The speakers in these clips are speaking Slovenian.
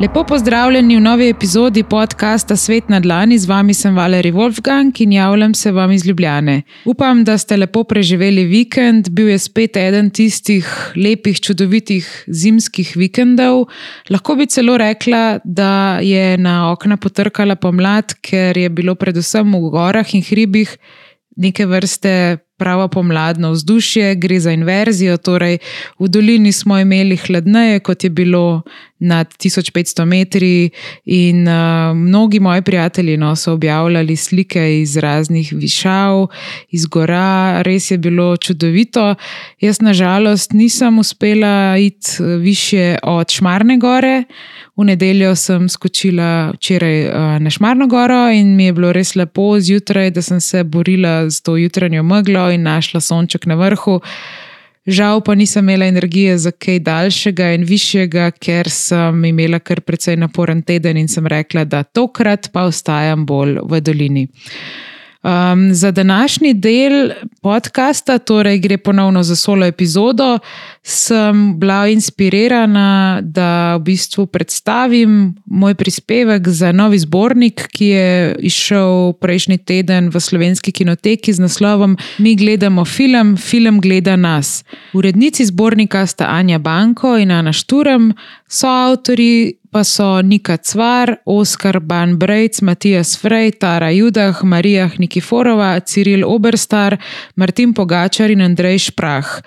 Lepo pozdravljeni v novi epizodi podcasta Svet na Dlani, z vami sem Valerij Wolfgang in javljam se vam iz Ljubljane. Upam, da ste lepo preživeli vikend, bil je spet eden tistih lepih, čudovitih zimskih vikendov. Lahko bi celo rekla, da je na okna potrkala pomlad, ker je bilo predvsem v gorah in hribih neke vrste pravo pomladno vzdušje, gre za inverzijo. Torej, v dolini smo imeli hladneje, kot je bilo nad 1500 metri, in uh, mnogi moji prijatelji no, so objavljali slike iz raznih višav, iz gora, res je bilo čudovito. Jaz, nažalost, nisem uspela iti eh, više od Šmarne gore. V nedeljo sem skočila včeraj uh, na Šmarno goro in mi je bilo res lepo zjutraj, da sem se borila z to jutranjo meglo in našla sonček na vrhu. Žal pa nisem imela energije za kaj daljšega in višjega, ker sem imela kar precej naporen teden in sem rekla, da tokrat pa ostajam bolj v dolini. Um, za današnji del podcasta, torej gre ponovno za solo epizodo, sem bila inspirirana, da v bistvu predstavim moj prispevek za novi zbornik, ki je izšel prejšnji teden v slovenski kinoteki z naslovom Mi gledamo film, film gleda nas. Urednici zbornika sta Anja Banko in Ana Šturem, so avtori pa so Nika Cvar, Oskar Banbrejc, Matijas Frej, Tara Judah, Marija Nikiforova, Ciril Oberstar, Martin Pogačar in Andrej Šprah.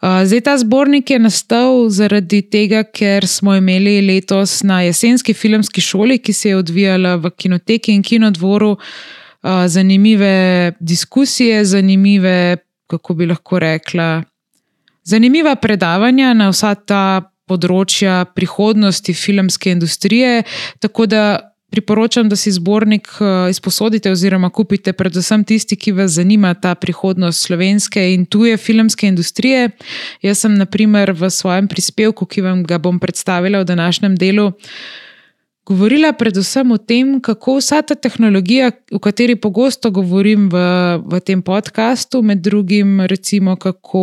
Zdaj ta zbornik je nastal zaradi tega, ker smo imeli letos na jesenski filmski šoli, ki se je odvijala v kinoteki in kinodvoru, zanimive diskusije, zanimive, kako bi lahko rekla, zanimiva predavanja na vsa ta področja prihodnosti filmske industrije. Tako da priporočam, da si zbornik eh, izposodite oziroma kupite, predvsem tisti, ki vas zanima ta prihodnost slovenske in tuje filmske industrije. Jaz sem, naprimer, v svojem prispevku, ki vam ga bom predstavila v današnjem delu govorila predvsem o tem, kako vsa ta tehnologija, o kateri pogosto govorim v, v tem podkastu, med drugim, recimo, kako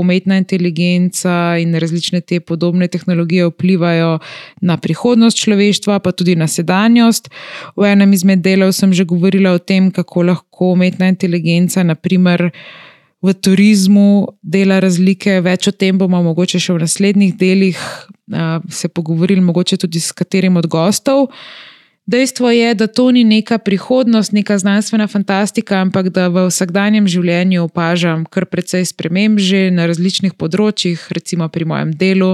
umetna inteligenca in različne te podobne tehnologije vplivajo na prihodnost človeštva, pa tudi na sedanjost. V enem izmed delov sem že govorila o tem, kako lahko umetna inteligenca, naprimer, v turizmu dela razlike, več o tem bomo mogoče še v naslednjih delih se pogovorili, mogoče tudi s katerim od gostov. Dejstvo je, da to ni neka prihodnost, neka znanstvena fantastika, ampak da v vsakdanjem življenju opažam kar precej sprememb že na različnih področjih, recimo pri mojem delu,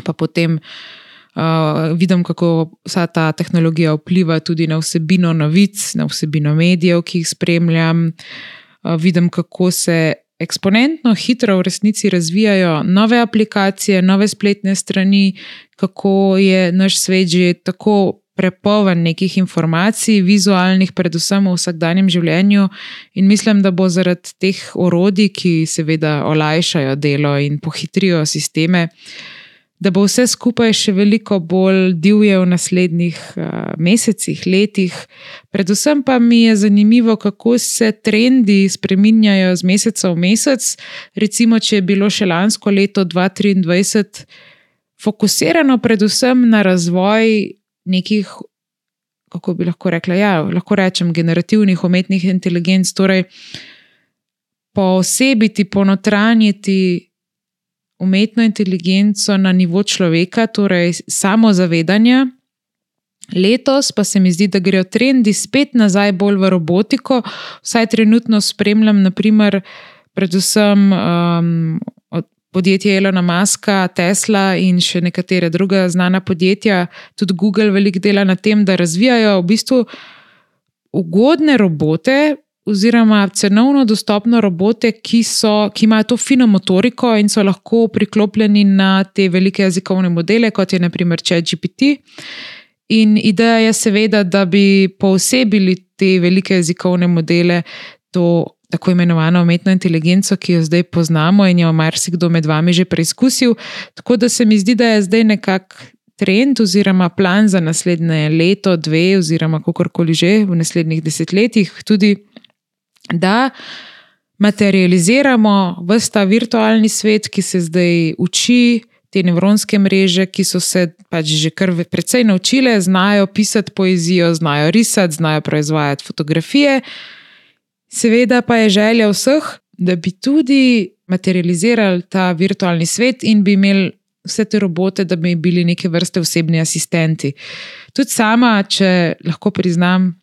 pa potem uh, vidim, kako vsa ta tehnologija vpliva tudi na vsebino novic, na vsebino medijev, ki jih spremljam. Uh, vidim, kako se eksponentno hitro v resnici razvijajo nove aplikacije, nove spletne strani, kako je naš svet že tako prepoln nekih informacij, vizualnih, predvsem v vsakdanjem življenju. In mislim, da bo zaradi teh orodij, ki seveda olajšajo delo in pohitrijo sisteme, da bo vse skupaj še veliko bolj divje v naslednjih uh, mesecih, letih. Predvsem pa mi je zanimivo, kako se trendi spreminjajo z meseca v mesec. Recimo, če je bilo še lansko leto 2023 fokusirano predvsem na razvoj nekih. Kako bi lahko rekla? Ja, lahko rečem, generativnih umetnih inteligenc, torej posebiti, ponotranjiti umetno inteligenco na nivo človeka, torej samozavedanja. Letos pa se mi zdi, da grejo trendi spet nazaj bolj v robotiko. Vsaj trenutno spremljam, naprimer, predvsem um, podjetje Elona Muska, Tesla in še nekatere druga znana podjetja, tudi Google, veliko dela na tem, da razvijajo v bistvu ugodne robote, oziroma cenovno dostopno robote, ki, so, ki imajo to fino motoriko in so lahko priklopljeni na te velike jezikovne modele, kot je naprimer ChatGPT. In ideja je seveda, da bi posebili te velike jezikovne modele, to tako imenovano umetno inteligenco, ki jo zdaj poznamo in jo marsikdo med vami že preizkusil. Tako da se mi zdi, da je zdaj nekako. Trend oziroma plan za naslednje leto, dve, oziroma kako koli že v naslednjih desetletjih, tudi da materializiramo vsta virtualni svet, ki se zdaj uči, te nevronske mreže, ki so se pač že kar precej naučile, znajo pisati poezijo, znajo risati, znajo proizvajati fotografije. Seveda pa je želja vseh, da bi tudi materializirali ta virtualni svet in bi imeli vse te robote, da bi bili neke vrste osebni asistenti. Tudi sama, če lahko priznam,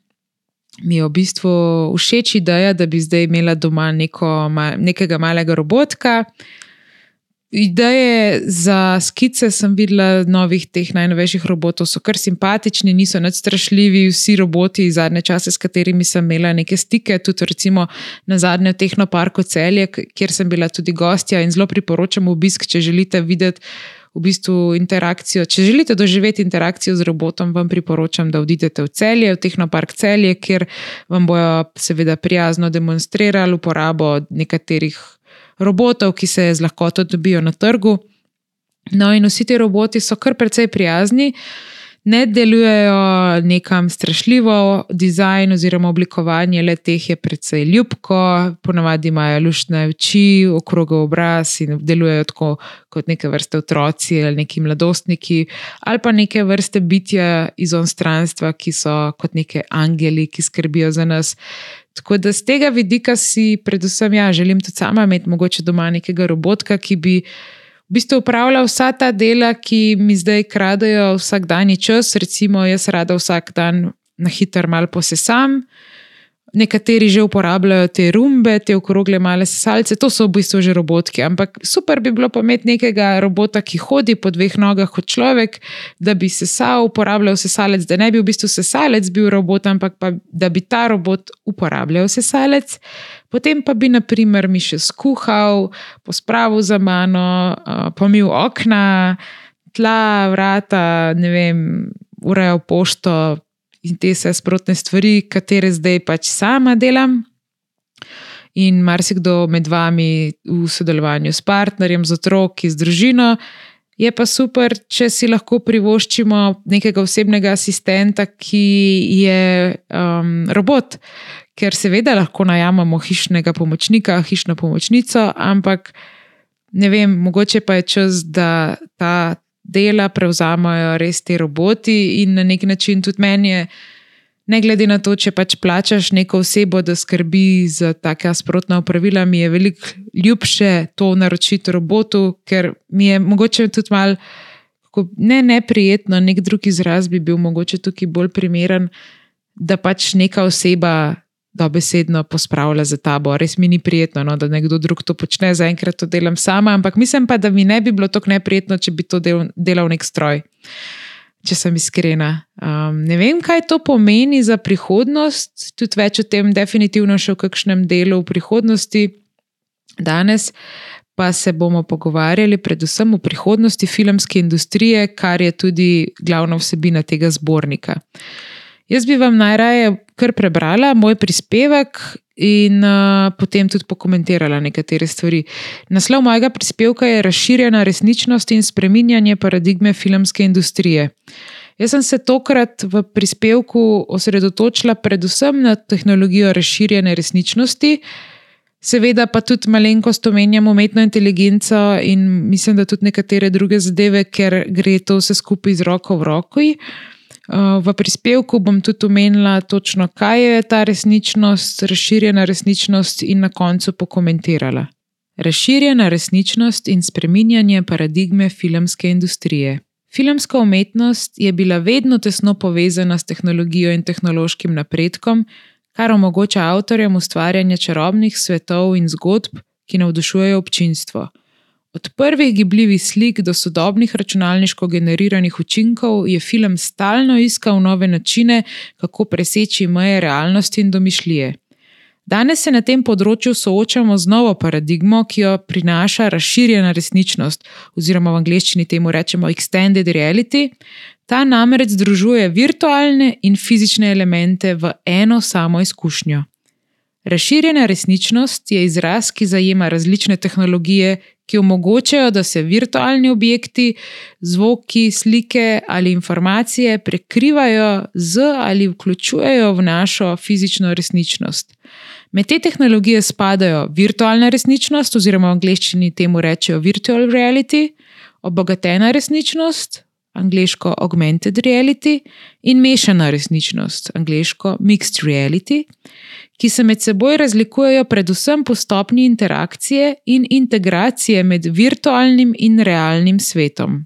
mi je v bistvu všeč ideja, da bi zdaj imela doma neko, nekega malega robotka. Ideje za skice sem videla, novih teh najnovejših robotov so kar simpatični, niso nad strašljivi, vsi roboti zadnje čase, s katerimi sem imela neke stike, tudi recimo na zadnjem tehnoparku Celje, kjer sem bila tudi gostja in zelo priporočam obisk, če želite videti v bistvu interakcijo. Če želite doživeti interakcijo z robotom, vam priporočam, da odidete v celje, v Tehnopark celje, kjer vam bojo seveda prijazno demonstrirali uporabo nekaterih robotov, ki se z lahkoto dobijo na trgu. No, in vsi ti roboti so kar precej prijazni ne delujejo nekam strašljivo, dizajn oziroma oblikovanje le teh je precej ljubko, ponavadi imajo luštne oči, okrogel obraz in delujejo tako kot neke vrste otroci ali neki mladostniki, ali pa neke vrste bitja iz onstranstva, ki so kot neke angeli, ki skrbijo za nas. Tako da z tega vidika si, predvsem, ja, želim tudi sama imeti mogoče doma nekega robotka, ki bi v bistvu upravlja vsa ta dela, ki mi zdaj kradejo vsakdanji čas. Recimo, jaz rada vsak dan na hiter mal posesam. Nekateri že uporabljajo te rumbe, te okrogle male sesalce, to so v bistvu že robotki. Ampak super bi bilo imeti nekega robota, ki hodi po dveh nogah kot človek, da bi sesal, uporabljal sesalec, da ne bi v bistvu sesalec bil robot, ampak pa, da bi ta robot uporabljal sesalec. Potem pa bi, na primer, mi še skuhal, pospravil za mano, pomil okna, tla, vrata, ne vem, urejal pošto in te vse sprotne stvari, katere zdaj pač sama delam. In marsikdo med vami v sodelovanju s partnerjem, z otroki, z družino. Je pa super, če si lahko privoščimo nekega osebnega asistenta, ki je um, robot, ker seveda lahko najamemo hišnega pomočnika, hišno pomočnico, ampak ne vem, mogoče pa je čas, da ta dela prevzamajo res ti roboti in na nek način tudi meni je. Ne glede na to, če pač plačaš neko osebo, da skrbi za taka sprotna upravila, mi je veliko ljubše to naročiti robotu, ker mi je mogoče tudi malo ne neprijetno, nek drug izraz bi bil mogoče tukaj bolj primeren, da pač neka oseba dobesedno pospravlja za tabo. Res mi ni prijetno, no, da nekdo drug to počne, zaenkrat to delam sama, ampak mislim pa, da mi ne bi bilo tako neprijetno, če bi to del, delal nek stroj. Če sem iskrena. Um, ne vem, kaj to pomeni za prihodnost, tudi več o tem, definitivno še v kakšnem delu v prihodnosti. Danes pa se bomo pogovarjali predvsem o prihodnosti filmske industrije, kar je tudi glavna vsebina tega zbornika. Jaz bi vam najraje kar prebrala moj prispevek in uh, potem tudi pokomentirala nekatere stvari. Naslov mojega prispevka je Razširjena resničnost in spreminjanje paradigme filmske industrije. Jaz sem se tokrat v prispevku osredotočila predvsem na tehnologijo razširjene resničnosti. Seveda pa tudi malenkost omenjam umetno inteligenco in mislim, da tudi nekatere druge zadeve, ker gre to vse skupaj z roko v roki. Eh, v prispevku bom tudi omenila, točno kaj je ta resničnost, razširjena resničnost, in na koncu pokomentirala. Razširjena resničnost in spreminjanje paradigme filmske industrije. Filmska umetnost je bila vedno tesno povezana s tehnologijo in tehnološkim napredkom, kar omogoča avtorjem ustvarjanje čarobnih svetov in zgodb, ki navdušujejo občinstvo. Od prvih gibljivih slik do sodobnih računalniško generiranih učinkov je film stalno iskal nove načine, kako preseči meje realnosti in domišljije. Danes se na tem področju soočamo z novo paradigmo, ki jo prinaša razširjena resničnost, oziroma v angleščini temu rečemo extended reality. Ta namreč združuje virtualne in fizične elemente v eno samo izkušnjo. Razširjena resničnost je izraz, ki zajema različne tehnologije, ki omogočajo, da se virtualni objekti, zvoki, slike ali informacije prekrivajo z ali vključujejo v našo fizično resničnost. Med te tehnologije spadajo virtualna resničnost, oziroma v angleščini temu rečejo virtual reality, obogatena resničnost, angliško augmented reality, in mešana resničnost, angliško mixed reality, ki se med seboj razlikujejo predvsem po stopni interakcije in integracije med virtualnim in realnim svetom.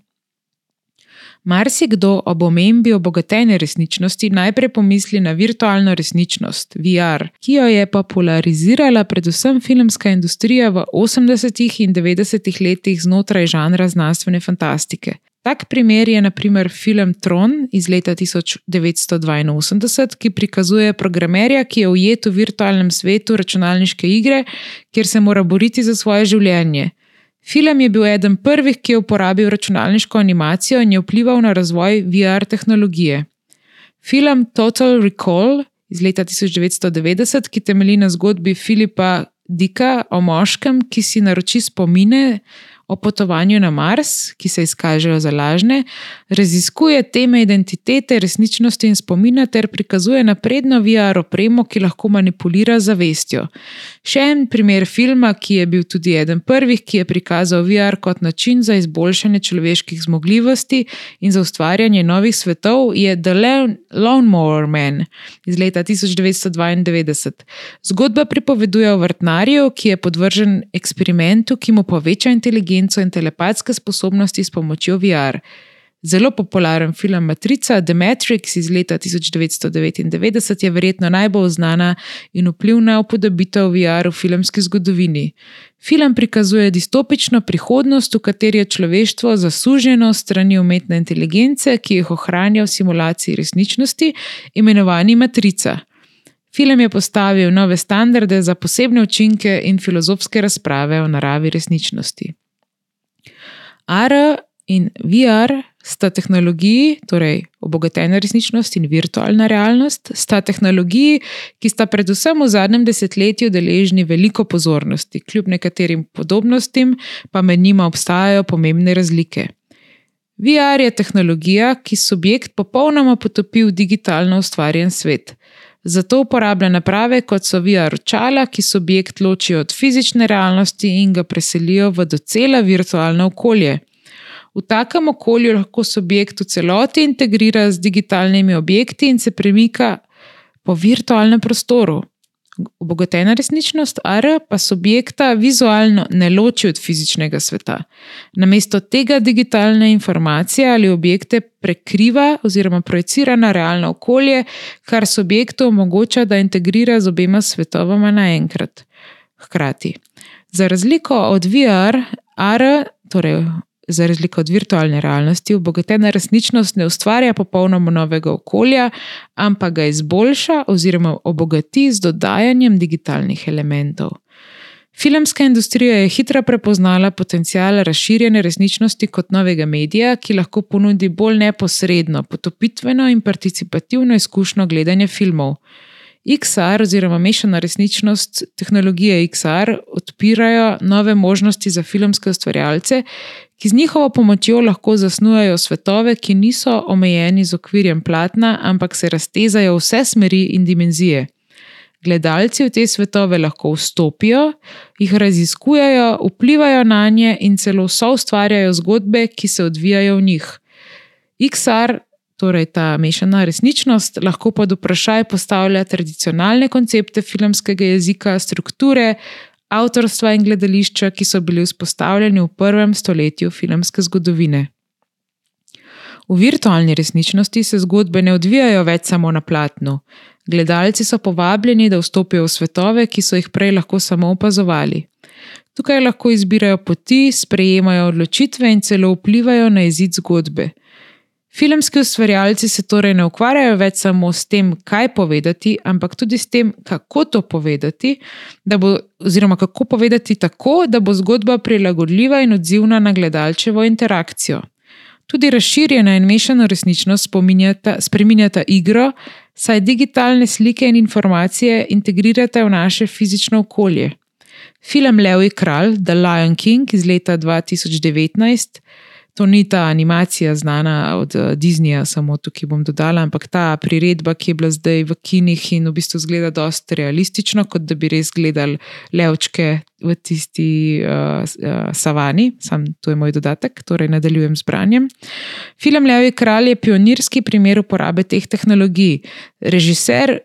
Marsikdo ob omembi obogatene resničnosti najprej pomisli na virtualno resničnost, VR, ki jo je popularizirala predvsem filmska industrija v 80. in 90. letih znotraj žanra znanstvene fantastike. Tak primer je naprimer film Tron iz leta 1982, ki prikazuje programerja, ki je ujet v virtualnem svetu računalniške igre, kjer se mora boriti za svoje življenje. Film je bil eden prvih, ki je uporabil računalniško animacijo in je vplival na razvoj VR tehnologije. Film Total Recall iz leta 1990, ki temelji na zgodbi Filipa Dika o moškem, ki si naroči spomine o potovanju na Mars, ki se izkažejo za lažne, raziskuje teme identitete, resničnosti in spomina ter prikazuje napredno VR opremo, ki lahko manipulira zavestjo. Še en primer filma, ki je bil tudi eden prvih, ki je prikazal VR kot način za izboljšanje človeških zmogljivosti in za ustvarjanje novih svetov, je The Lawnmower Man iz leta 1992. Zgodba pripoveduje o vrtnarju, ki je podvržen eksperimentu, ki mu poveča inteligenco inteligenco in telepatske sposobnosti s pomočjo VR. Zelo popularen film Matrica The Matrix iz leta 1999 je verjetno najbolj znana in vplivna upodobitev VR v filmski zgodovini. Film prikazuje distopično prihodnost, v kateri je človeštvo zasuženo strani umetne inteligence, ki jih ohranja v simulaciji resničnosti, imenovani Matrica. Film je postavil nove standarde za posebne učinke in filozofske razprave o naravi resničnosti. AR in VR sta tehnologiji, torej obogatena resničnost in virtualna realnost, sta tehnologiji, ki sta predvsem v zadnjem desetletju deležni veliko pozornosti, kljub nekaterim podobnostim, pa med njima obstajajo pomembne razlike. VR je tehnologija, ki subjekt popolnoma potopi v digitalno ustvarjen svet. Zato uporablja naprave kot so VR očala, ki subjekt ločijo od fizične realnosti in ga preselijo v docela virtualno okolje. V takem okolju lahko subjekt v celoti integrira z digitalnimi objekti in se premika po virtualnem prostoru. Obogatena resničnost AR pa subjekta vizualno ne loči od fizičnega sveta. Namesto tega digitalne informacije ali objekte prekriva oziroma projicira na realno okolje, kar subjektu omogoča, da integrira z obema svetovama naenkrat. Hkrati. Za razliko od VR, AR, torej za razliko od virtualne realnosti, obogatena resničnost ne ustvarja popolnoma novega okolja, ampak ga izboljša oziroma obogati z dodajanjem digitalnih elementov. Filmska industrija je hitro prepoznala potencial razširjene resničnosti kot novega medija, ki lahko ponudi bolj neposredno, potopitveno in participativno izkušnjo gledanja filmov. XR oziroma mešana resničnost tehnologije XR odpirajo nove možnosti za filmske ustvarjalce, ki z njihovo pomočjo lahko zasnujejo svetove, ki niso omejeni z okvirjem platna, ampak se raztezajo vse smeri in dimenzije. Gledalci v te svetove lahko vstopijo, jih raziskujejo, vplivajo na nje in celo so ustvarjajo zgodbe, ki se odvijajo v njih. XR torej ta mešana resničnost, lahko pod vprašaj postavlja tradicionalne koncepte filmskega jezika, strukture, avtorstva in gledališča, ki so bili vzpostavljeni v prvem stoletju filmske zgodovine. V virtualni resničnosti se zgodbe ne odvijajo več samo na platnu. Gledalci so povabljeni, da vstopijo v svetove, ki so jih prej lahko samo opazovali. Tukaj lahko izbirajo poti, sprejemajo odločitve in celo vplivajo na izid zgodbe. Filmski ustvarjalci se torej ne ukvarjajo več samo s tem, kaj povedati, ampak tudi s tem, kako to povedati, bo, oziroma kako povedati tako, da bo zgodba prilagodljiva in odzivna na gledalčevo interakcijo. Tudi razširjena in mešana resničnost spreminjata igro, saj digitalne slike in informacije integrirate v naše fizično okolje. Film Levi Kralj, The Lion King iz leta 2019 To ni ta animacija znana od uh, Disneyja, samo tukaj bom dodala, ampak ta priredba, ki je bila zdaj v kinih in v bistvu zgleda dosta realistično, kot da bi res gledali levčke v tisti uh, uh, savani. Sam to je moj dodatek, torej nadaljujem z branjem. Film Levi kralj je pionirski primer uporabe teh tehnologij. Režiser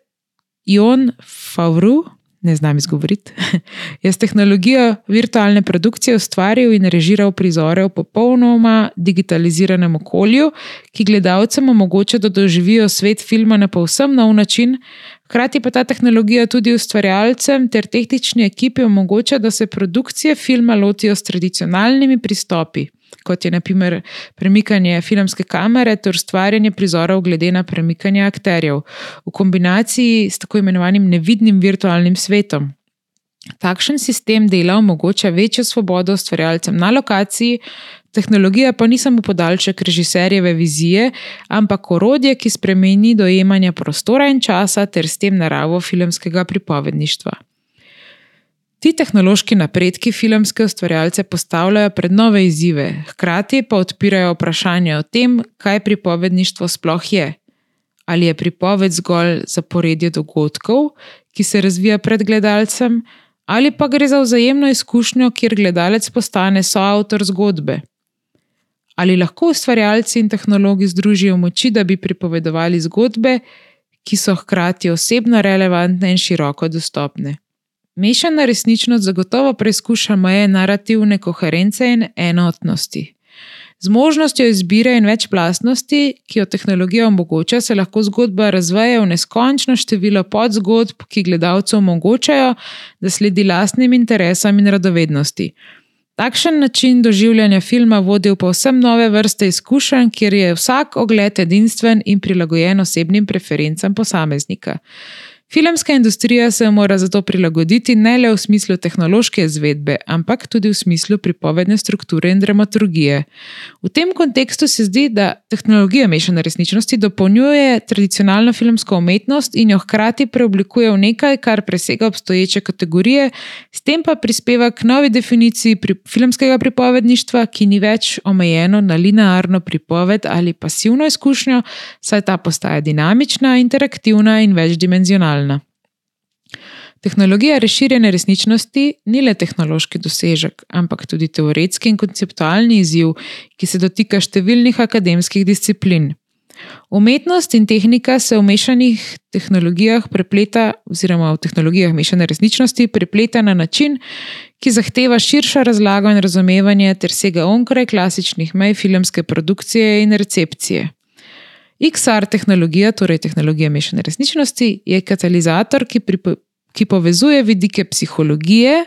Jon Favru ne znam izgovoriti, je s tehnologijo virtualne produkcije ustvaril in režiral prizore v popolnoma digitaliziranem okolju, ki gledalcem omogoča, da doživijo svet filma na povsem nov način. Hkrati pa ta tehnologija tudi ustvarjalcem ter tehnični ekipi omogoča, da se produkcije filma lotijo s tradicionalnimi pristopi kot je naprimer premikanje filmske kamere ter ustvarjanje prizorov glede na premikanje akterjev, v kombinaciji s tako imenovanim nevidnim virtualnim svetom. Takšen sistem dela omogoča večjo svobodo ustvarjalcem na lokaciji, tehnologija pa ni samo podaljšek režiserjeve vizije, ampak orodje, ki spremeni dojemanje prostora in časa ter s tem naravo filmskega pripovedništva. Ti tehnološki napredki filmske ustvarjalce postavljajo pred nove izzive, hkrati pa odpirajo vprašanje o tem, kaj pripovedništvo sploh je. Ali je pripoved zgolj zaporedje dogodkov, ki se razvija pred gledalcem, ali pa gre za vzajemno izkušnjo, kjer gledalec postane soavtor zgodbe. Ali lahko ustvarjalci in tehnologi združijo moči, da bi pripovedovali zgodbe, ki so hkrati osebno relevantne in široko dostopne. Mešana resničnost zagotovo preizkuša meje narativne koherence in enotnosti. Z možnostjo izbire in večplastnosti, ki jo tehnologija omogoča, se lahko zgodba razveje v neskončno število podzgodb, ki gledalcu omogočajo, da sledi lastnim interesom in radovednosti. Takšen način doživljanja filma vodi v povsem nove vrste izkušenj, kjer je vsak ogled edinstven in prilagojen osebnim preferencam posameznika. Filmska industrija se mora zato prilagoditi ne le v smislu tehnološke izvedbe, ampak tudi v smislu pripovedne strukture in dramaturgije. V tem kontekstu se zdi, da tehnologija mešane resničnosti dopolnjuje tradicionalno filmsko umetnost in jo hkrati preoblikuje v nekaj, kar presega obstoječe kategorije, s tem pa prispeva k novi definiciji pri filmskega pripovedništva, ki ni več omejeno na linearno pripoved ali pasivno izkušnjo, saj ta postaja dinamična, interaktivna in večdimenzionalna realna. Tehnologija razširjene resničnosti ni le tehnološki dosežek, ampak tudi teoretski in konceptualni izziv, ki se dotika številnih akademskih disciplin. Umetnost in tehnika se v mešanih tehnologijah prepleta, oziroma v tehnologijah mešane resničnosti prepleta na način, ki zahteva širšo razlago in razumevanje ter sega onkraj klasičnih mej filmske produkcije in recepcije. XR tehnologija, torej tehnologija mešane resničnosti, je katalizator, ki, pripo, ki povezuje vidike psihologije,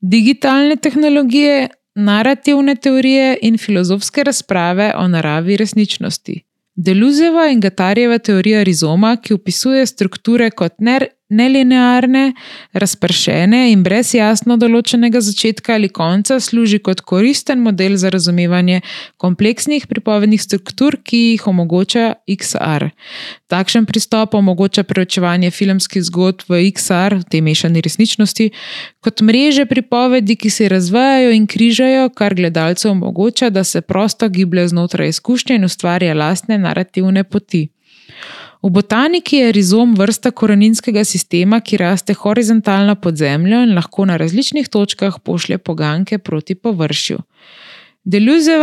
digitalne tehnologije, narativne teorije in filozofske razprave o naravi resničnosti. Deluzeva in Gatarjeva teorija rizoma, ki opisuje strukture kot nelinearne, razpršene in brez jasno določenega začetka ali konca, služi kot koristen model za razumevanje kompleksnih pripovednih struktur, ki jih omogoča XR. Takšen pristop omogoča preučevanje filmskih zgodb v XR, v tej mešani resničnosti, kot mreže pripovedi, ki se razvijajo in križajo, kar gledalcev omogoča, da se prosto giblje znotraj izkušnje in ustvarja lastne narativne poti. V botaniki je rizom vrsta koreninskega sistema, ki raste horizontalno pod zemljo in lahko na različnih točkah pošlje poganke proti površju. Deleuze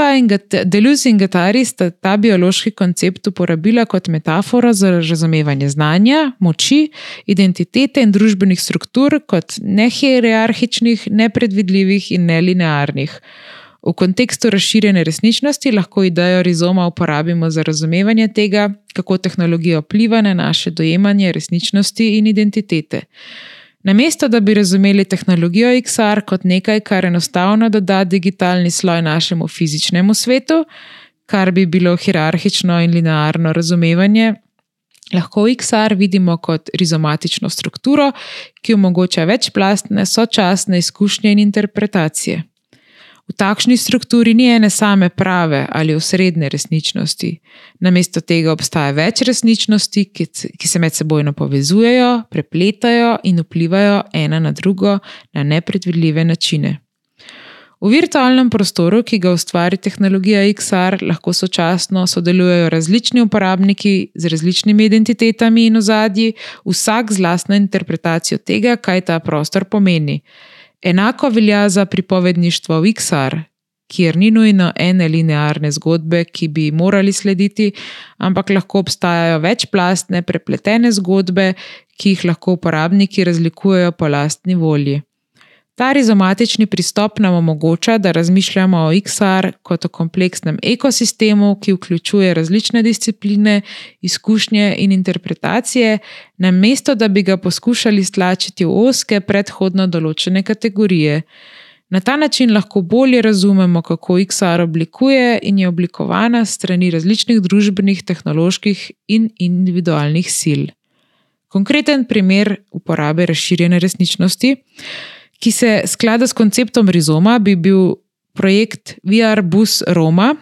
in Gatari sta ta biološki koncept uporabila kot metaforo za razumevanje znanja, moči, identitete in družbenih struktur kot nehierarhičnih, nepredvidljivih in nelinearnih. V kontekstu razširjene resničnosti lahko idejo rizoma uporabimo za razumevanje tega, kako tehnologija vpliva na naše dojemanje resničnosti in identitete. Namesto da bi razumeli tehnologijo XR kot nekaj, kar enostavno doda digitalni sloj našemu fizičnemu svetu, kar bi bilo hierarhično in linearno razumevanje, lahko XR vidimo kot rizomatično strukturo, ki omogoča večplastne, sočasne izkušnje in interpretacije. V takšni strukturi ni ene same prave ali osrednje resničnosti. Namesto tega obstaja več resničnosti, ki se med seboj povezujejo, prepletajo in vplivajo ena na drugo na nepredvidljive načine. V virtualnem prostoru, ki ga ustvari tehnologija XR, lahko sočasno sodelujejo različni uporabniki z različnimi identitetami in ozadji, vsak z lastno interpretacijo tega, kaj ta prostor pomeni. Enako velja za pripovedništvo v XR, kjer ni nujno ene linearne zgodbe, ki bi morali slediti, ampak lahko obstajajo večplastne, prepletene zgodbe, ki jih lahko uporabniki razlikujejo po lastni volji. Ta rizomatični pristop nam omogoča, da razmišljamo o XR kot o kompleksnem ekosistemu, ki vključuje različne discipline, izkušnje in interpretacije, namesto da bi ga poskušali stlačiti v oske, predhodno določene kategorije. Na ta način lahko bolje razumemo, kako XR oblikuje in je oblikovana strani različnih družbenih, tehnoloških in individualnih sil. Konkreten primer uporabe razširjene resničnosti, ki se sklada s konceptom rizoma, bi bil projekt VR Bus Roma,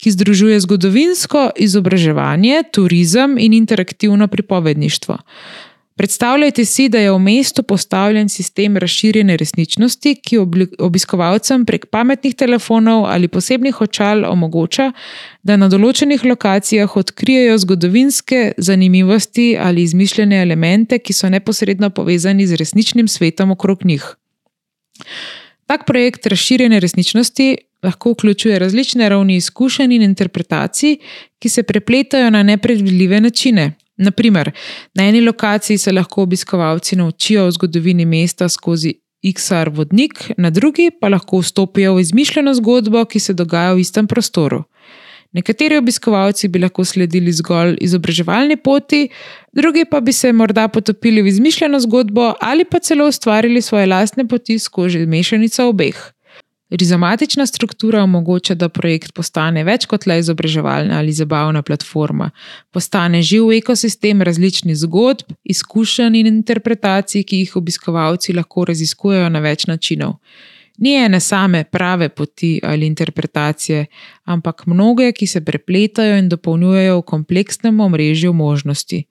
ki združuje zgodovinsko izobraževanje, turizem in interaktivno pripovedništvo. Predstavljajte si, da je v mestu postavljen sistem razširjene resničnosti, ki obiskovalcem prek pametnih telefonov ali posebnih očal omogoča, da na določenih lokacijah odkrijejo zgodovinske zanimivosti ali izmišljene elemente, ki so neposredno povezani z resničnim svetom okrog njih. Tak projekt razširjene resničnosti lahko vključuje različne ravni izkušenj in interpretacij, ki se prepletajo na nepredvidljive načine. Naprimer, na eni lokaciji se lahko obiskovalci naučijo o zgodovini mesta skozi XR vodnik, na drugi pa lahko vstopijo v izmišljeno zgodbo, ki se dogaja v istem prostoru. Nekateri obiskovalci bi lahko sledili zgolj izobraževalni poti, drugi pa bi se morda potopili v izmišljeno zgodbo ali pa celo ustvarili svoje lastne poti skozi mešanico obeh. Rizomatična struktura omogoča, da projekt postane več kot le izobraževalna ali zabavna platforma. Postane živ ekosistem različnih zgodb, izkušenj in interpretacij, ki jih obiskovalci lahko raziskujejo na več načinov. Ni ene same prave poti ali interpretacije, ampak mnoge, ki se prepletajo in dopolnjujejo v kompleksnem omrežju možnosti.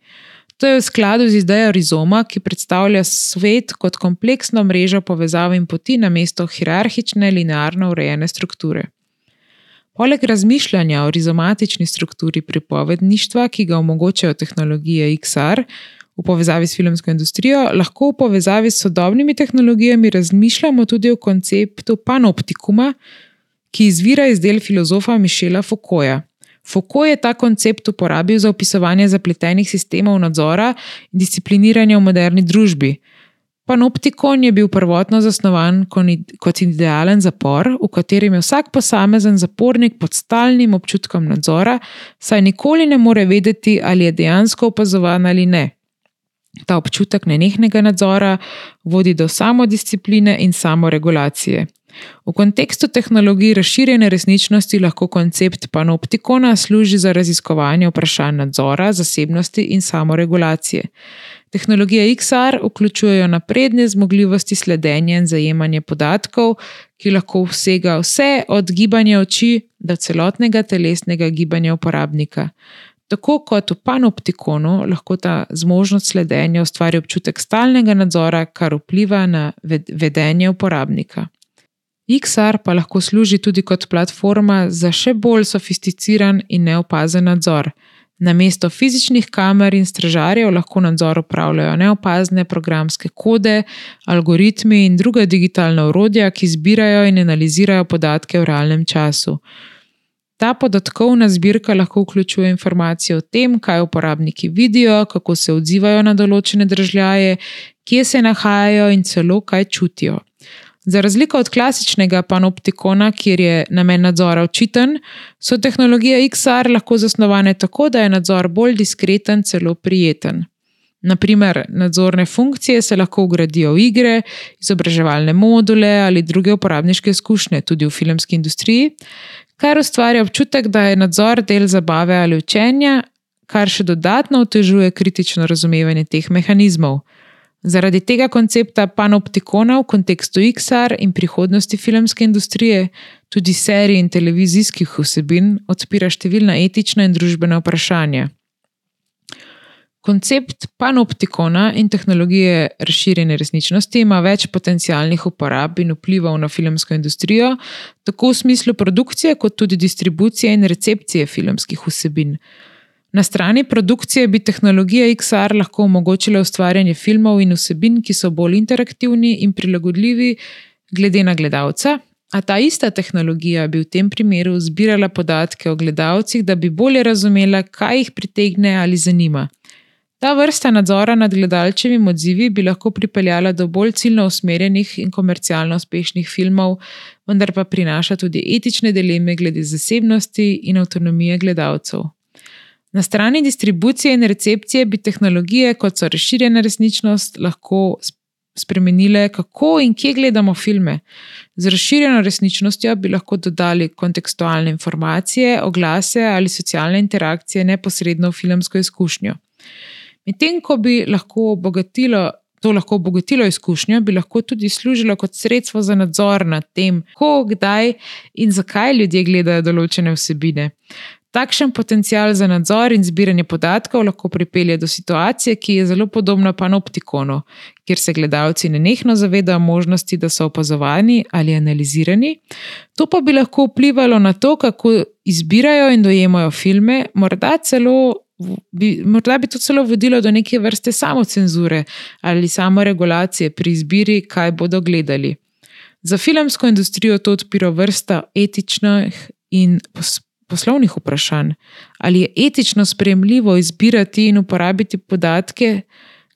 To je v skladu z idejo rizoma, ki predstavlja svet kot kompleksno mrežo povezav in poti na mesto hierarhične, linearno urejene strukture. Poleg razmišljanja o rizomatični strukturi pripovedništva, ki ga omogočajo tehnologije XR v povezavi s filmsko industrijo, lahko v povezavi s sodobnimi tehnologijami razmišljamo tudi o konceptu panoptikuma, ki izvira iz del filozofa Mišela Foucaulta. Foucault je ta koncept uporabil za opisovanje zapletenih sistemov nadzora in discipliniranja v moderni družbi. Panoptikon je bil prvotno zasnovan kot idealen zapor, v katerem je vsak posamezen zapornik pod stalnim občutkom nadzora, saj nikoli ne more vedeti, ali je dejansko opazovan ali ne. Ta občutek nenehnega nadzora vodi do samodiscipline in samoregulacije. V kontekstu tehnologij razširjene resničnosti lahko koncept panoptikona služi za raziskovanje vprašanj nadzora, zasebnosti in samoregulacije. Tehnologije XR vključujejo napredne zmogljivosti sledenja in zajemanja podatkov, ki lahko vsega vse od gibanja oči do celotnega telesnega gibanja uporabnika. Tako kot v panoptikonu lahko ta zmožnost sledenja ustvari občutek stalnega nadzora, kar vpliva na vedenje uporabnika. XR pa lahko služi tudi kot platforma za še bolj sofisticiran in neopazen nadzor. Na mesto fizičnih kamer in stražarjev lahko nadzor upravljajo neopazne programske kode, algoritmi in druga digitalna urodja, ki zbirajo in analizirajo podatke v realnem času. Ta podatkovna zbirka lahko vključuje informacije o tem, kaj uporabniki vidijo, kako se odzivajo na določene državljaje, kje se nahajajo in celo kaj čutijo. Za razliko od klasičnega panoptikona, kjer je namen nadzora očiten, so tehnologije XR lahko zasnovane tako, da je nadzor bolj diskreten, celo prijeten. Naprimer, nadzorne funkcije se lahko ugradijo v igre, izobraževalne module ali druge uporabniške izkušnje, tudi v filmski industriji, kar ustvarja občutek, da je nadzor del zabave ali učenja, kar še dodatno otežuje kritično razumevanje teh mehanizmov. Zaradi tega koncepta panoptikona v kontekstu XR in prihodnosti filmske industrije, tudi serij in televizijskih vsebin, odpira številna etična in družbena vprašanja. Koncept panoptikona in tehnologije razširjene resničnosti ima več potencialnih uporab in vplivov na filmsko industrijo, tako v smislu produkcije, kot tudi distribucije in recepcije filmskih vsebin. Na strani produkcije bi tehnologija XR lahko omogočila ustvarjanje filmov in vsebin, ki so bolj interaktivni in prilagodljivi glede na gledalca, a ta ista tehnologija bi v tem primeru zbirala podatke o gledalcih, da bi bolje razumela, kaj jih pritegne ali zanima. Ta vrsta nadzora nad gledalčevim odzivi bi lahko pripeljala do bolj ciljno usmerjenih in komercialno uspešnih filmov, vendar pa prinaša tudi etične dileme glede zasebnosti in avtonomije gledalcev. Na strani distribucije in recepcije bi tehnologije, kot so razširjena resničnost, lahko spremenile, kako in kje gledamo filme. Z razširjeno resničnostjo bi lahko dodali kontekstualne informacije, oglase ali socialne interakcije neposredno v filmsko izkušnjo. Medtem ko bi lahko obogatilo, to lahko obogatilo izkušnjo, bi lahko tudi služilo kot sredstvo za nadzor nad tem, kako, kdaj in zakaj ljudje gledajo določene vsebine. Takšen potencial za nadzor in zbiranje podatkov lahko pripelje do situacije, ki je zelo podobna panoptikonu, kjer se gledalci nenehno zavedajo možnosti, da so opazovani ali analizirani. To pa bi lahko vplivalo na to, kako izbirajo in dojemajo filme, morda celo bi, morda bi to celo vodilo do neke vrste samocenzure ali samoregulacije pri izbiri, kaj bodo gledali. Za filmsko industrijo to odpira vrsta etičnih in poslovnih vprašanj. Ali je etično sprejemljivo izbirati in uporabiti podatke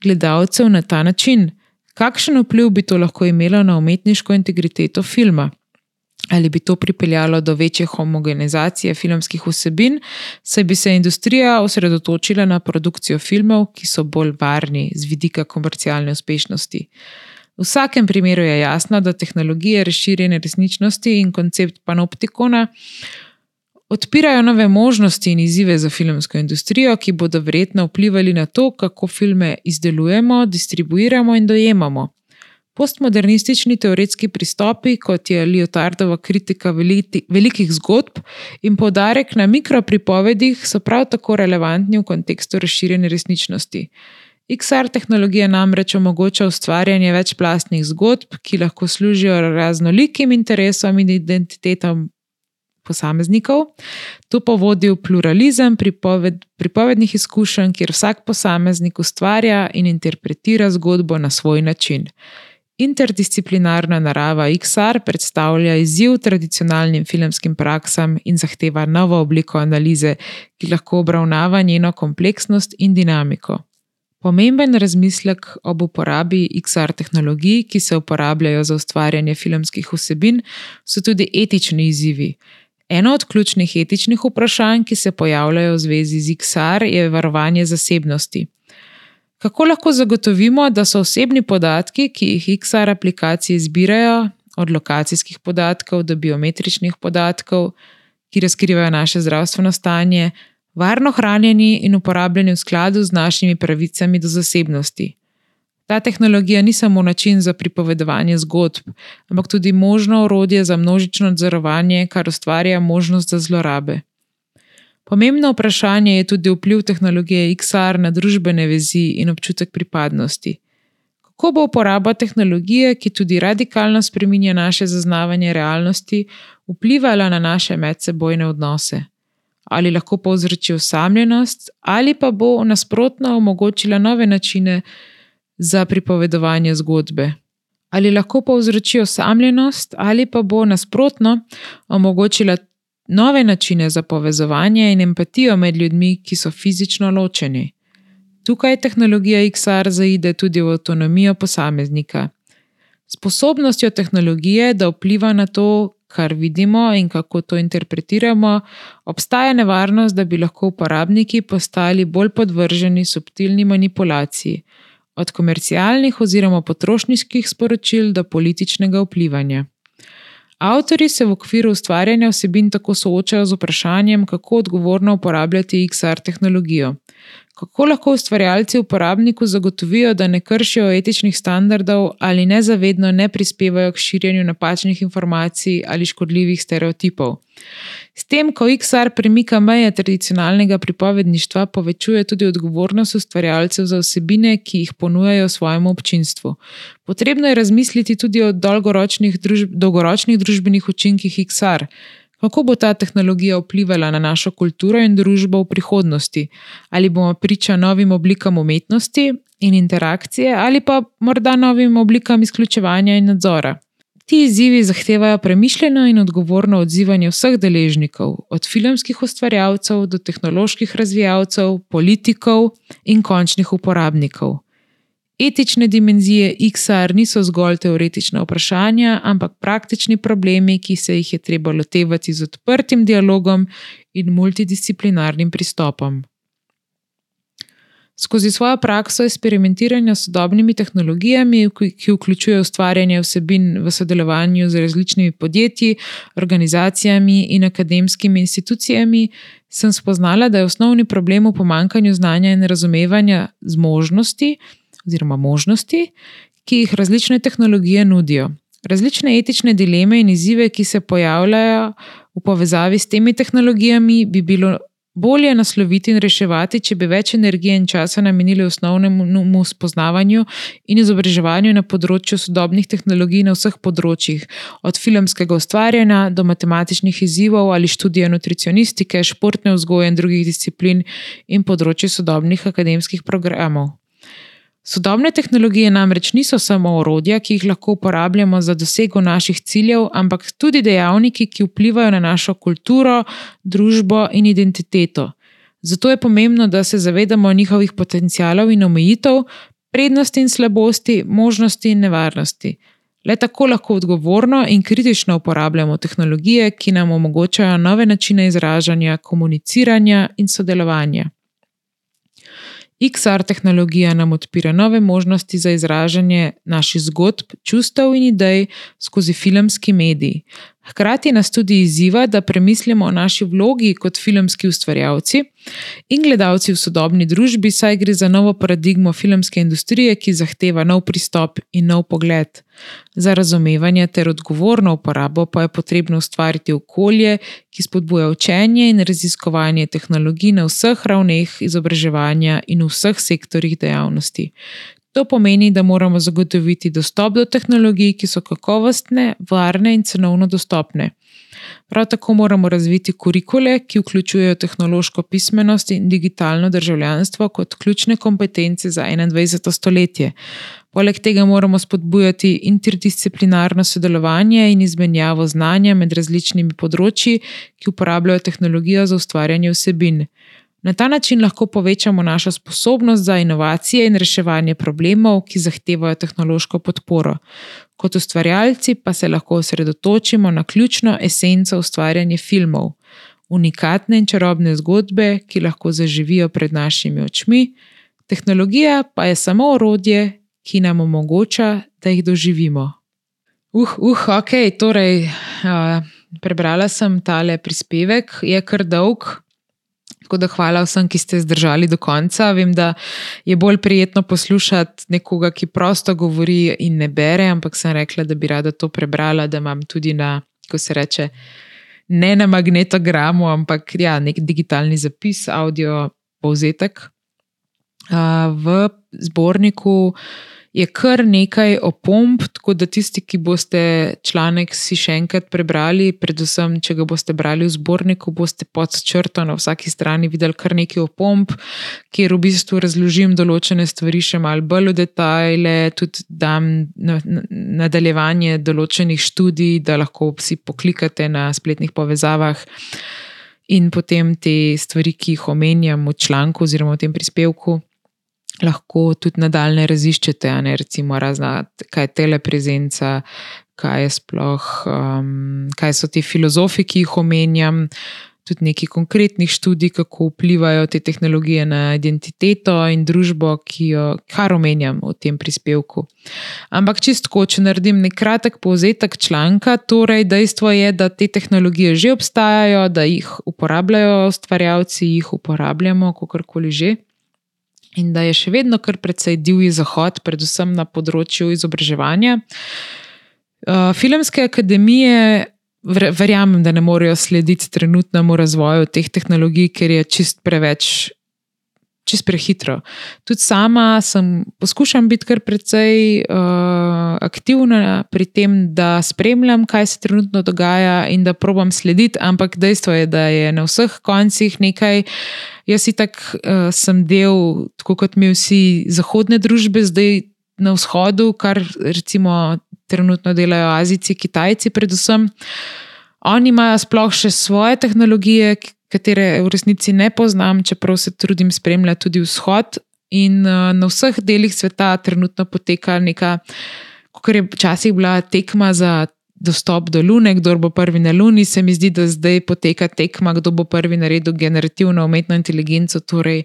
gledalcev na ta način? Kakšen vpliv bi to lahko imelo na umetniško integriteto filma? Ali bi to pripeljalo do večje homogenizacije filmskih vsebin, saj bi se industrija osredotočila na produkcijo filmov, ki so bolj varni z vidika komercialne uspešnosti. V vsakem primeru je jasno, da tehnologije razširjene resničnosti in koncept panoptikona odpirajo nove možnosti in izzive za filmsko industrijo, ki bodo verjetno vplivali na to, kako filme izdelujemo, distribuiramo in dojemamo. Postmodernistični teoretski pristopi, kot je Lyotardova kritika velikih zgodb in podarek na mikropripovedih, so prav tako relevantni v kontekstu razširjene resničnosti. XR tehnologija namreč omogoča ustvarjanje večplastnih zgodb, ki lahko služijo raznolikim interesom in identitetam posameznikov. To pa vodi v pluralizem pripoved, pripovednih izkušenj, kjer vsak posameznik ustvarja in interpretira zgodbo na svoj način. Interdisciplinarna narava XR predstavlja izziv tradicionalnim filmskim praksam in zahteva novo obliko analize, ki lahko obravnava njeno kompleksnost in dinamiko. Pomemben razmislek ob uporabi XR tehnologij, ki se uporabljajo za ustvarjanje filmskih vsebin, so tudi etični izzivi. Eno od ključnih etičnih vprašanj, ki se pojavljajo v zvezi z XR, je varovanje zasebnosti. Kako lahko zagotovimo, da so osebni podatki, ki jih XR aplikacije zbirajo, od lokacijskih podatkov do biometričnih podatkov, ki razkrivajo naše zdravstveno stanje, varno hranjeni in uporabljeni v skladu z našimi pravicami do zasebnosti? Ta tehnologija ni samo način za pripovedovanje zgodb, ampak tudi možno orodje za množično nadzorovanje, kar ustvarja možnost za zlorabe. Pomembno vprašanje je tudi vpliv tehnologije XR na družbene vezi in občutek pripadnosti. Kako bo uporaba tehnologije, ki tudi radikalno spreminja naše zaznavanje realnosti, vplivala na naše medsebojne odnose? Ali lahko povzroči osamljenost, ali pa bo nasprotno omogočila nove načine za pripovedovanje zgodbe? Ali lahko povzroči osamljenost, ali pa bo nasprotno omogočila nove načine za povezovanje in empatijo med ljudmi, ki so fizično ločeni. Tukaj tehnologija XR zaide tudi v avtonomijo posameznika. Sposobnostjo tehnologije, da vpliva na to, kar vidimo in kako to interpretiramo, obstaja nevarnost, da bi lahko uporabniki postali bolj podvrženi subtilni manipulaciji, od komercialnih oziroma potrošniških sporočil do političnega vplivanja. Avtori se v okviru ustvarjanja vsebin tako soočajo z vprašanjem, kako odgovorno uporabljati XR tehnologijo. Kako lahko ustvarjalci uporabniku zagotovijo, da ne kršijo etičnih standardov ali nezavedno ne prispevajo k širjenju napačnih informacij ali škodljivih stereotipov. S tem, ko XR premika meje tradicionalnega pripovedništva, povečuje tudi odgovornost ustvarjalcev za vsebine, ki jih ponujajo svojemu občinstvu. Potrebno je razmisliti tudi o dolgoročnih, družb, dolgoročnih družbenih učinkih XR. Kako bo ta tehnologija vplivala na našo kulturo in družbo v prihodnosti? Ali bomo priča novim oblikam umetnosti in interakcije, ali pa morda novim oblikam izključevanja in nadzora? Ti izzivi zahtevajo premišljeno in odgovorno odzivanje vseh deležnikov, od filmskih ustvarjalcev do tehnoloških razvijalcev, politikov in končnih uporabnikov. Etične dimenzije XR niso zgolj teoretična vprašanja, ampak praktični problemi, ki se jih je treba lotevati z odprtim dialogom in multidisciplinarnim pristopom. Skozi svojo prakso eksperimentiranja s sodobnimi tehnologijami, ki vključujejo ustvarjanje vsebin v sodelovanju z različnimi podjetji, organizacijami in akademskimi institucijami, sem spoznala, da je osnovni problem v pomankanju znanja in razumevanja zmožnosti oziroma možnosti, ki jih različne tehnologije nudijo. Različne etične dileme in izzive, ki se pojavljajo v povezavi s temi tehnologijami, bi bilo bolje nasloviti in reševati, če bi več energije in časa namenili osnovnemu spoznavanju in izobraževanju na področju sodobnih tehnologij na vseh področjih, od filmskega ustvarjanja do matematičnih izzivov ali študija nutricionistike, športne vzgoje in drugih disciplin in področji sodobnih akademskih programov. Sodobne tehnologije namreč niso samo orodja, ki jih lahko uporabljamo za dosego naših ciljev, ampak tudi dejavniki, ki vplivajo na našo kulturo, družbo in identiteto. Zato je pomembno, da se zavedamo njihovih potencialov in omejitev, prednosti in slabosti, možnosti in nevarnosti. Le tako lahko odgovorno in kritično uporabljamo tehnologije, ki nam omogočajo nove načine izražanja, komuniciranja in sodelovanja. XR tehnologija nam odpira nove možnosti za izražanje naših zgodb, čustev in idej skozi filmski medij. Hkrati nas tudi izziva, da premislimo o naši vlogi kot filmski ustvarjalci in gledalci v sodobni družbi, saj gre za novo paradigmo filmske industrije, ki zahteva nov pristop in nov pogled. Za razumevanje ter odgovorno uporabo pa je potrebno ustvariti okolje, ki spodbuja učenje in raziskovanje tehnologij na vseh ravneh izobraževanja in v vseh sektorjih dejavnosti. To pomeni, da moramo zagotoviti dostop do tehnologij, ki so kakovostne, varne in cenovno dostopne. Prav tako moramo razviti kurikule, ki vključujejo tehnološko pismenost in digitalno državljanstvo kot ključne kompetence za 21. stoletje. Poleg tega moramo spodbujati interdisciplinarno sodelovanje in izmenjavo znanja med različnimi področji, ki uporabljajo tehnologijo za ustvarjanje vsebin. Na ta način lahko povečamo našo sposobnost za inovacije in reševanje problemov, ki zahtevajo tehnološko podporo. Kot ustvarjalci pa se lahko osredotočimo na ključno esenco ustvarjanja filmov, unikatne in čarobne zgodbe, ki lahko zaživijo pred našimi očmi, tehnologija pa je samo orodje, ki nam omogoča, da jih doživimo. Uh, uh, ok, torej, uh, prebrala sem tale prispevek, je kar dolg. Tako da hvala vsem, ki ste zdržali do konca. Vem, da je bolj prijetno poslušati nekoga, ki prosto govori in ne bere, ampak sem rekla, da bi rada to prebrala, da imam tudi na, ko se reče, ne na magnetogramu, ampak ja, nek digitalni zapis, audio povzetek. V zborniku je kar nekaj opomb, tako da tisti, ki boste članek si še enkrat prebrali, predvsem, če ga boste brali v zborniku, boste pod črto na vsaki strani videli kar nekaj opomb, kjer v bistvu razložim določene stvari še malo bolj v detajle, tudi dam nadaljevanje določenih študij, da lahko si poklikate na spletnih povezavah. In potem te stvari, ki jih omenjam v članku oziroma v tem prispevku, lahko tudi nadaljne raziščete, ne, recimo, razna, kaj je teleprezenca, kaj, je sploh, um, kaj so ti filozofi, ki jih omenjam. Tudi nekaj konkretnih študij, kako vplivajo te tehnologije na identiteto in družbo, ki jo kar omenjam v tem prispevku. Ampak čistko, če naredim nek kratek povzetek članka, torej dejstvo je, da te tehnologije že obstajajo, da jih uporabljajo ustvarjalci, jih uporabljamo, kako koli že in da je še vedno kar precej divji zahod, predvsem na področju izobraževanja. Uh, filmske akademije verjamem, da ne morejo slediti trenutnemu razvoju teh tehnologij, ker je čist preveč. Čist prehitro. Tudi sama sem poskušam biti kar precej uh, aktivna pri tem, da spremljam, kaj se trenutno dogaja in da probam slediti, ampak dejstvo je, da je na vseh koncih nekaj. Jaz si tak uh, sem del, tako kot mi vsi zahodne družbe, zdaj na vzhodu, kar recimo trenutno delajo Azijci, Kitajci, predvsem. Oni imajo sploh še svoje tehnologije, katere v resnici ne poznam, čeprav se trudim spremljati tudi vzhod. In uh, na vseh delih sveta trenutno poteka neka, kot je včasih bila tekma za dostop do Lune, kdo bo prvi na Luni, se mi zdi, da zdaj poteka tekma, kdo bo prvi naredil generativno umetno inteligenco, torej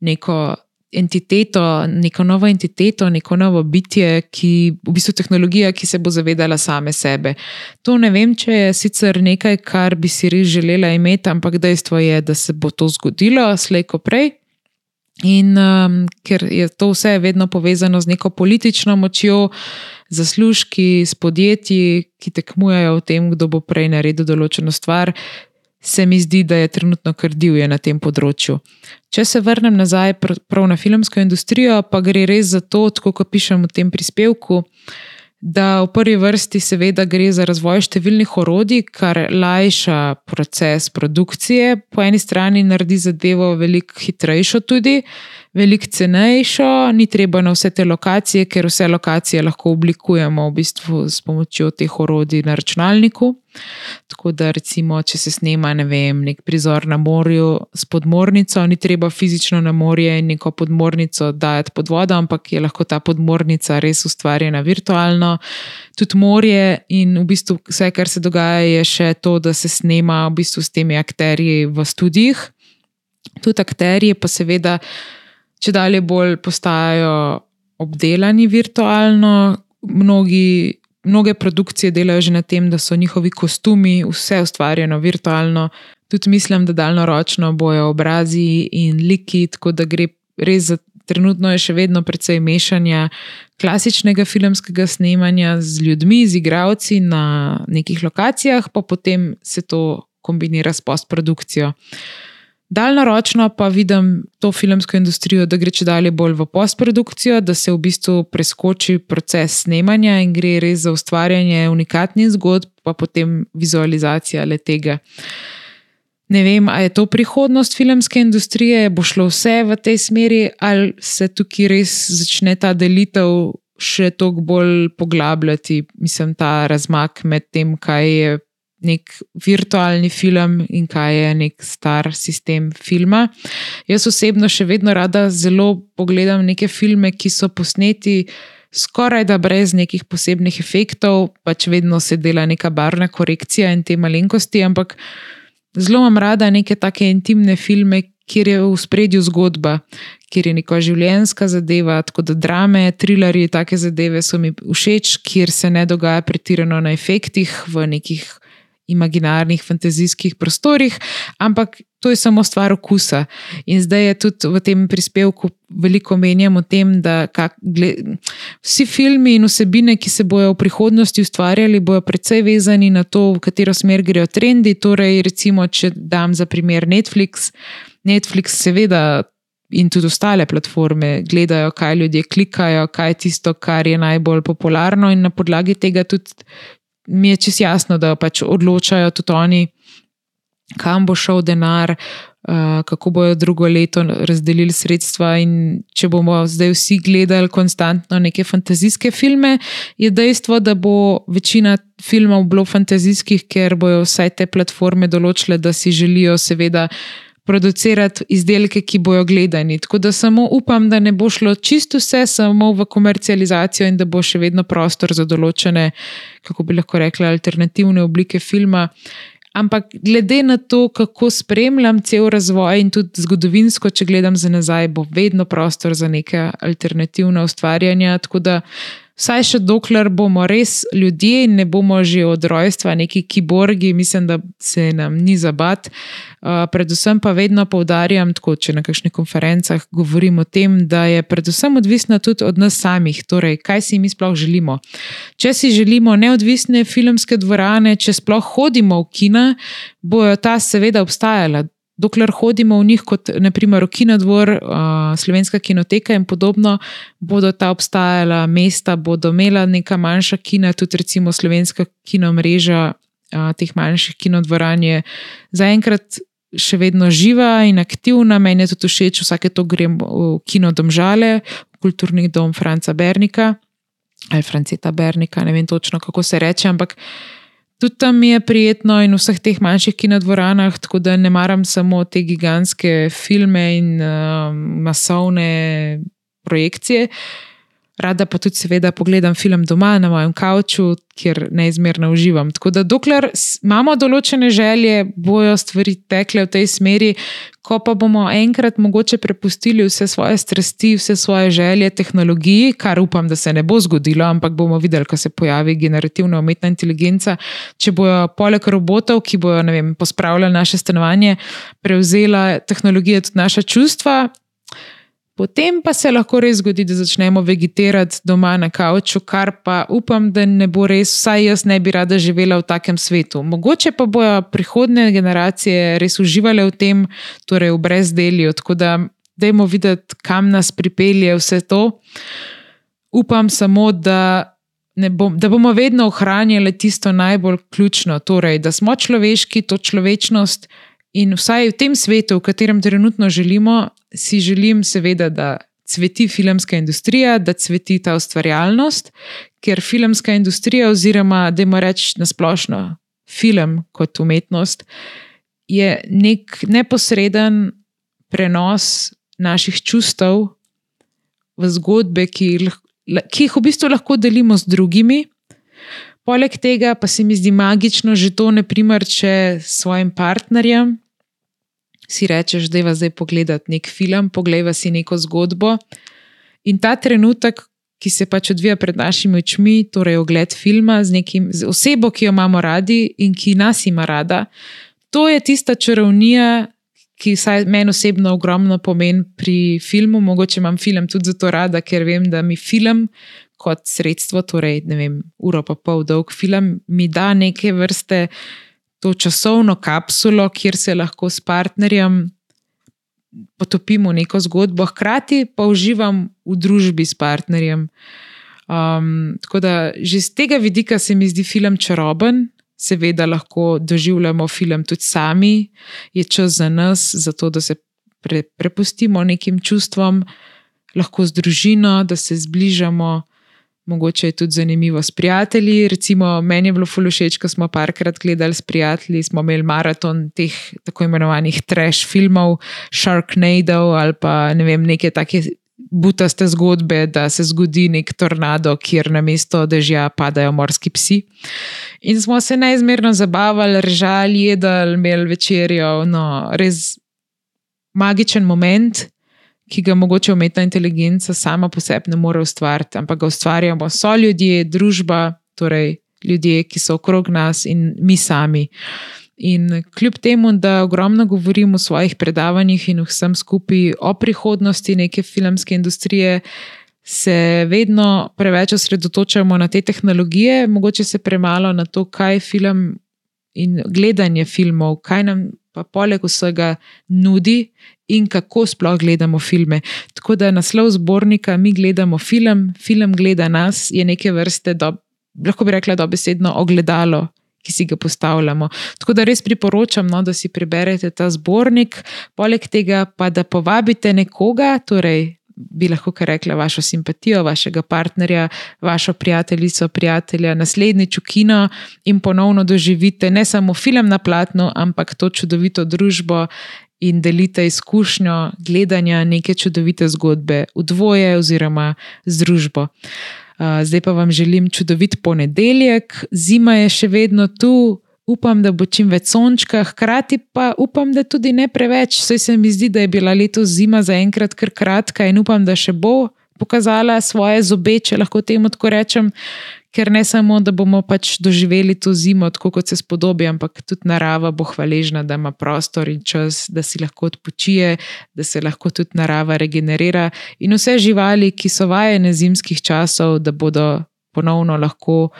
neko entiteto, neko novo entiteto, neko novo bitje, ki v bistvu tehnologija, ki se bo zavedala same sebe. To ne vem, če je sicer nekaj, kar bi si res želela imeti, ampak dejstvo je, da se bo to zgodilo slejko prej. In um, ker je to vse vedno povezano z neko politično močjo, zaslužki, s podjetji, ki tekmujejo v tem, kdo bo prej naredil določeno stvar, se mi zdi, da je trenutno kar divje na tem področju. Če se vrnem nazaj prav na filmsko industrijo, pa gre res za to, kot pišem v tem prispevku, da v prvi vrsti seveda gre za razvoj številnih orodij, kar lajša proces produkcije, po eni strani naredi zadevo veliko hitrejšo tudi veliko cenejšo, ni treba na vse te lokacije, ker vse lokacije lahko oblikujemo v bistvu s pomočjo teh orodij na računalniku. Tako da, recimo, če se snema ne vem, nek prizor na morju s podmornico, ni treba fizično na morje in neko podmornico dajati pod vodo, ampak je lahko ta podmornica res ustvarjena virtualno. Tudi morje in v bistvu vse, kar se dogaja, je še to, da se snema v bistvu s temi akterji v študijih. Tudi akterji pa seveda če dalje bolj postajajo obdelani virtualno. Mnogi, mnoge produkcije delajo že na tem, da so njihovi kostumi vse ustvarjeno virtualno. Tudi mislim, da daljnoročno bojo obrazi in liki, tako da gre res za. Trenutno je še vedno precej mešanja klasičnega filmskega snemanja z ljudmi, z igravci na nekih lokacijah, pa potem se to kombinira s postprodukcijo. Daljnoročno pa vidim to filmsko industrijo, da gre če dalje bolj v postprodukcijo, da se v bistvu preskoči proces snemanja in gre res za ustvarjanje unikatnih zgodb, pa potem vizualizacija le tega. Ne vem, ali je to prihodnost filmske industrije, bo šlo vse v tej smeri, ali se tukaj res začne ta delitev še toliko bolj poglabljati, mislim, ta razmak med tem, kaj je nek virtualni film in kaj je nek star sistem filma. Jaz osebno še vedno rada zelo pogledam neke filme, ki so posneti skoraj da brez nekih posebnih efektov, pač vedno se dela neka barvna korekcija in te malenkosti, ampak zelo imam rada neke take intimne filme. Kjer je v spredju zgodba, kjer je neka življenjska zadeva, tako da drame, trilerji, take zadeve so mi všeč, kjer se ne dogaja pretirano na efektih, v nekih imaginarnih, fantazijskih prostorih, ampak to je samo stvar okusa. In zdaj je tudi v tem prispevku veliko menjam o tem, da kak, gled, vsi filmi in vsebine, ki se bodo v prihodnosti ustvarjali, bodo precej vezani na to, v katero smer grejo trendi. Torej, recimo, če dam za primer Netflix, Netflix seveda. In tudi ostale platforme gledajo, kaj ljudje klikajo, kaj je tisto, kar je najbolj popularno, in na podlagi tega tudi mi je čisto jasno, da pač odločajo tudi oni, kam bo šel denar, uh, kako bojo drugo leto razdelili sredstva. In če bomo zdaj vsi gledali konstantno neke fantazijske filme, je dejstvo, da bo večina filmov bilo fantazijskih, ker bojo vsaj te platforme določile, da si želijo, seveda producirati izdelke, ki bojo gledani. Tako da samo upam, da ne bo šlo čisto vse samo v komercializacijo in da bo še vedno prostor za določene, kako bi lahko rekla, alternativne oblike filma. Ampak glede na to, kako spremljam cel razvoj in tudi zgodovinsko, če gledam za nazaj, bo vedno prostor za neke alternativne ustvarjanja. Tako da Vsaj še dokler bomo res ljudje in ne bomo že od rojstva neki kiborgi, mislim, da se nam ni zabat. Uh, predvsem pa vedno poudarjam, tako če na kakšnih konferencah govorim o tem, da je predvsem odvisno tudi od nas samih, torej kaj si mi sploh želimo. Če si želimo neodvisne filmske dvorane, če sploh hodimo v kina, bojo ta seveda obstajala dokler hodimo v njih, kot naprimer Kinodvor, Slovenska kinoteka in podobno, bodo ta obstajala mesta, bodo imela neka manjša kina, tudi recimo Slovenska kinomreža teh manjših kinodvoran je zaenkrat še vedno živa in aktivna. Meni je tudi všeč, vsake to grem v kino Domžale, v kulturni dom Franca Bernika ali Franceta Bernika, ne vem točno kako se reče, ampak tudi tam je prijetno in v vseh teh manjših kinodvoranah, tako da ne maram samo te gigantske filme in uh, masovne projekcije. Rada pa tudi, seveda, pogledam film doma na mojem kavču, kjer neizmerno uživam. Tako da, dokler imamo določene želje, bojo stvari tekle v tej smeri, ko pa bomo enkrat mogoče prepustili vse svoje strasti, vse svoje želje tehnologiji, kar upam, da se ne bo zgodilo, ampak bomo videli, ko se pojavi generativna umetna inteligenca. Če bojo poleg robotov, ki bojo vem, pospravljali naše stanovanje, prevzela tehnologija tudi naša čustva, Potem pa se lahko res zgodi, da začnemo vegetirati doma na kavču, kar pa upam, da ne bo res, vsaj jaz ne bi rada živela v takem svetu. Mogoče pa bojo prihodne generacije res uživale v tem, torej v brezdelju. Tako da, dajmo videti, kam nas pripelje vse to. Upam samo, da, bom, da bomo vedno ohranjali tisto najbolj ključno, torej, da smo človeški, to človečnost. In vsaj v tem svetu, v katerem trenutno živimo, si želim, seveda, da cveti filmska industrija, da cveti ta ustvarjalnost, ker filmska industrija, oziroma da ima reč na splošno film kot umetnost, je nek neposreden prenos naših čustev v zgodbe, ki jih, ki jih v bistvu lahko delimo z drugimi. Poleg tega pa se mi zdi magično že to, naprimer, če s svojim partnerjem si rečeš, da je va zdaj pogledati nek film, poglej si neko zgodbo. In ta trenutek, ki se pač odvija pred našimi očmi, torej ogled filma z, nekim, z osebo, ki jo imamo radi in ki nas ima rada, to je tista čarovnija. Ki vsaj meni osebno ogromno pomeni pri filmu, mogoče imam film tudi zato rada, ker vem, da mi film kot sredstvo, torej ne vem, uro pa pol dolg film, mi da neke vrste to časovno kapsulo, kjer se lahko s partnerjem potopimo v neko zgodbo, hkrati pa uživam v družbi s partnerjem. Um, tako da že z tega vidika se mi zdi film čaroben. Seveda lahko doživljamo film tudi sami, je čas za nas, zato da se pre, prepustimo nekim čustvom, lahko z družino, da se zbližamo. Mogoče je tudi zanimivo s prijatelji. Recimo, meni je bilo fulušeč, ko smo parkrat gledali s prijatelji, smo imeli maraton teh tako imenovanih trash filmov, Sharknado ali pa ne vem, neke take butaste zgodbe, da se zgodi nek tornado, kjer na mesto dežja padajo morski psi. In smo se neizmerno zabavali, režali, jedli, imeli večerjo, no, res magičen moment ki ga mogoče umetna inteligenca sama po sebi ne more ustvariti, ampak ga ustvarjamo, so ljudje, družba, torej ljudje, ki so okrog nas in mi sami. In kljub temu, da ogromno govorim v svojih predavanjih in vsem skupaj o prihodnosti neke filmske industrije, se vedno preveč osredotočamo na te tehnologije, mogoče se premalo na to, kaj film in gledanje filmov, kaj nam pa poleg vsega nudi in kako sploh gledamo filme. Tako da naslov zbornika, mi gledamo film, film gleda nas, je neke vrste, do, lahko bi rekla, dobesedno ogledalo. Ki si ga postavljamo. Tako da res priporočam, no, da si preberete ta zbornik, poleg tega pa da povabite nekoga, torej bi lahko kar rekla vašo simpatijo, vašega partnerja, vašo prijateljico, prijatelja, naslednjič v kino in ponovno doživite ne samo film na platnu, ampak to čudovito družbo in delite izkušnjo gledanja neke čudovite zgodbe v dvoje oziroma z družbo. Zdaj pa vam želim čudovit ponedeljek, zima je še vedno tu, upam, da bo čim več sončka, hkrati pa upam, da tudi ne preveč. Saj se mi zdi, da je bila letos zima zaenkrat kar kratka in upam, da še bo pokazala svoje zobe, če lahko temu tako rečem. Ker ne samo, da bomo pač doživeli to zimo, tako kot se spodobi, ampak tudi narava bo hvaležna, da ima prostor in čas, da si lahko odpočije, da se lahko tudi narava regenerira. In vse živali, ki so vajene zimskih časov, da bodo ponovno lahko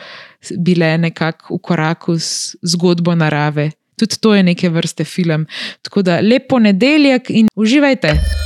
bile nekako v koraku z zgodbo narave. Tudi to je neke vrste film. Tako da lepo nedeljek in uživajte!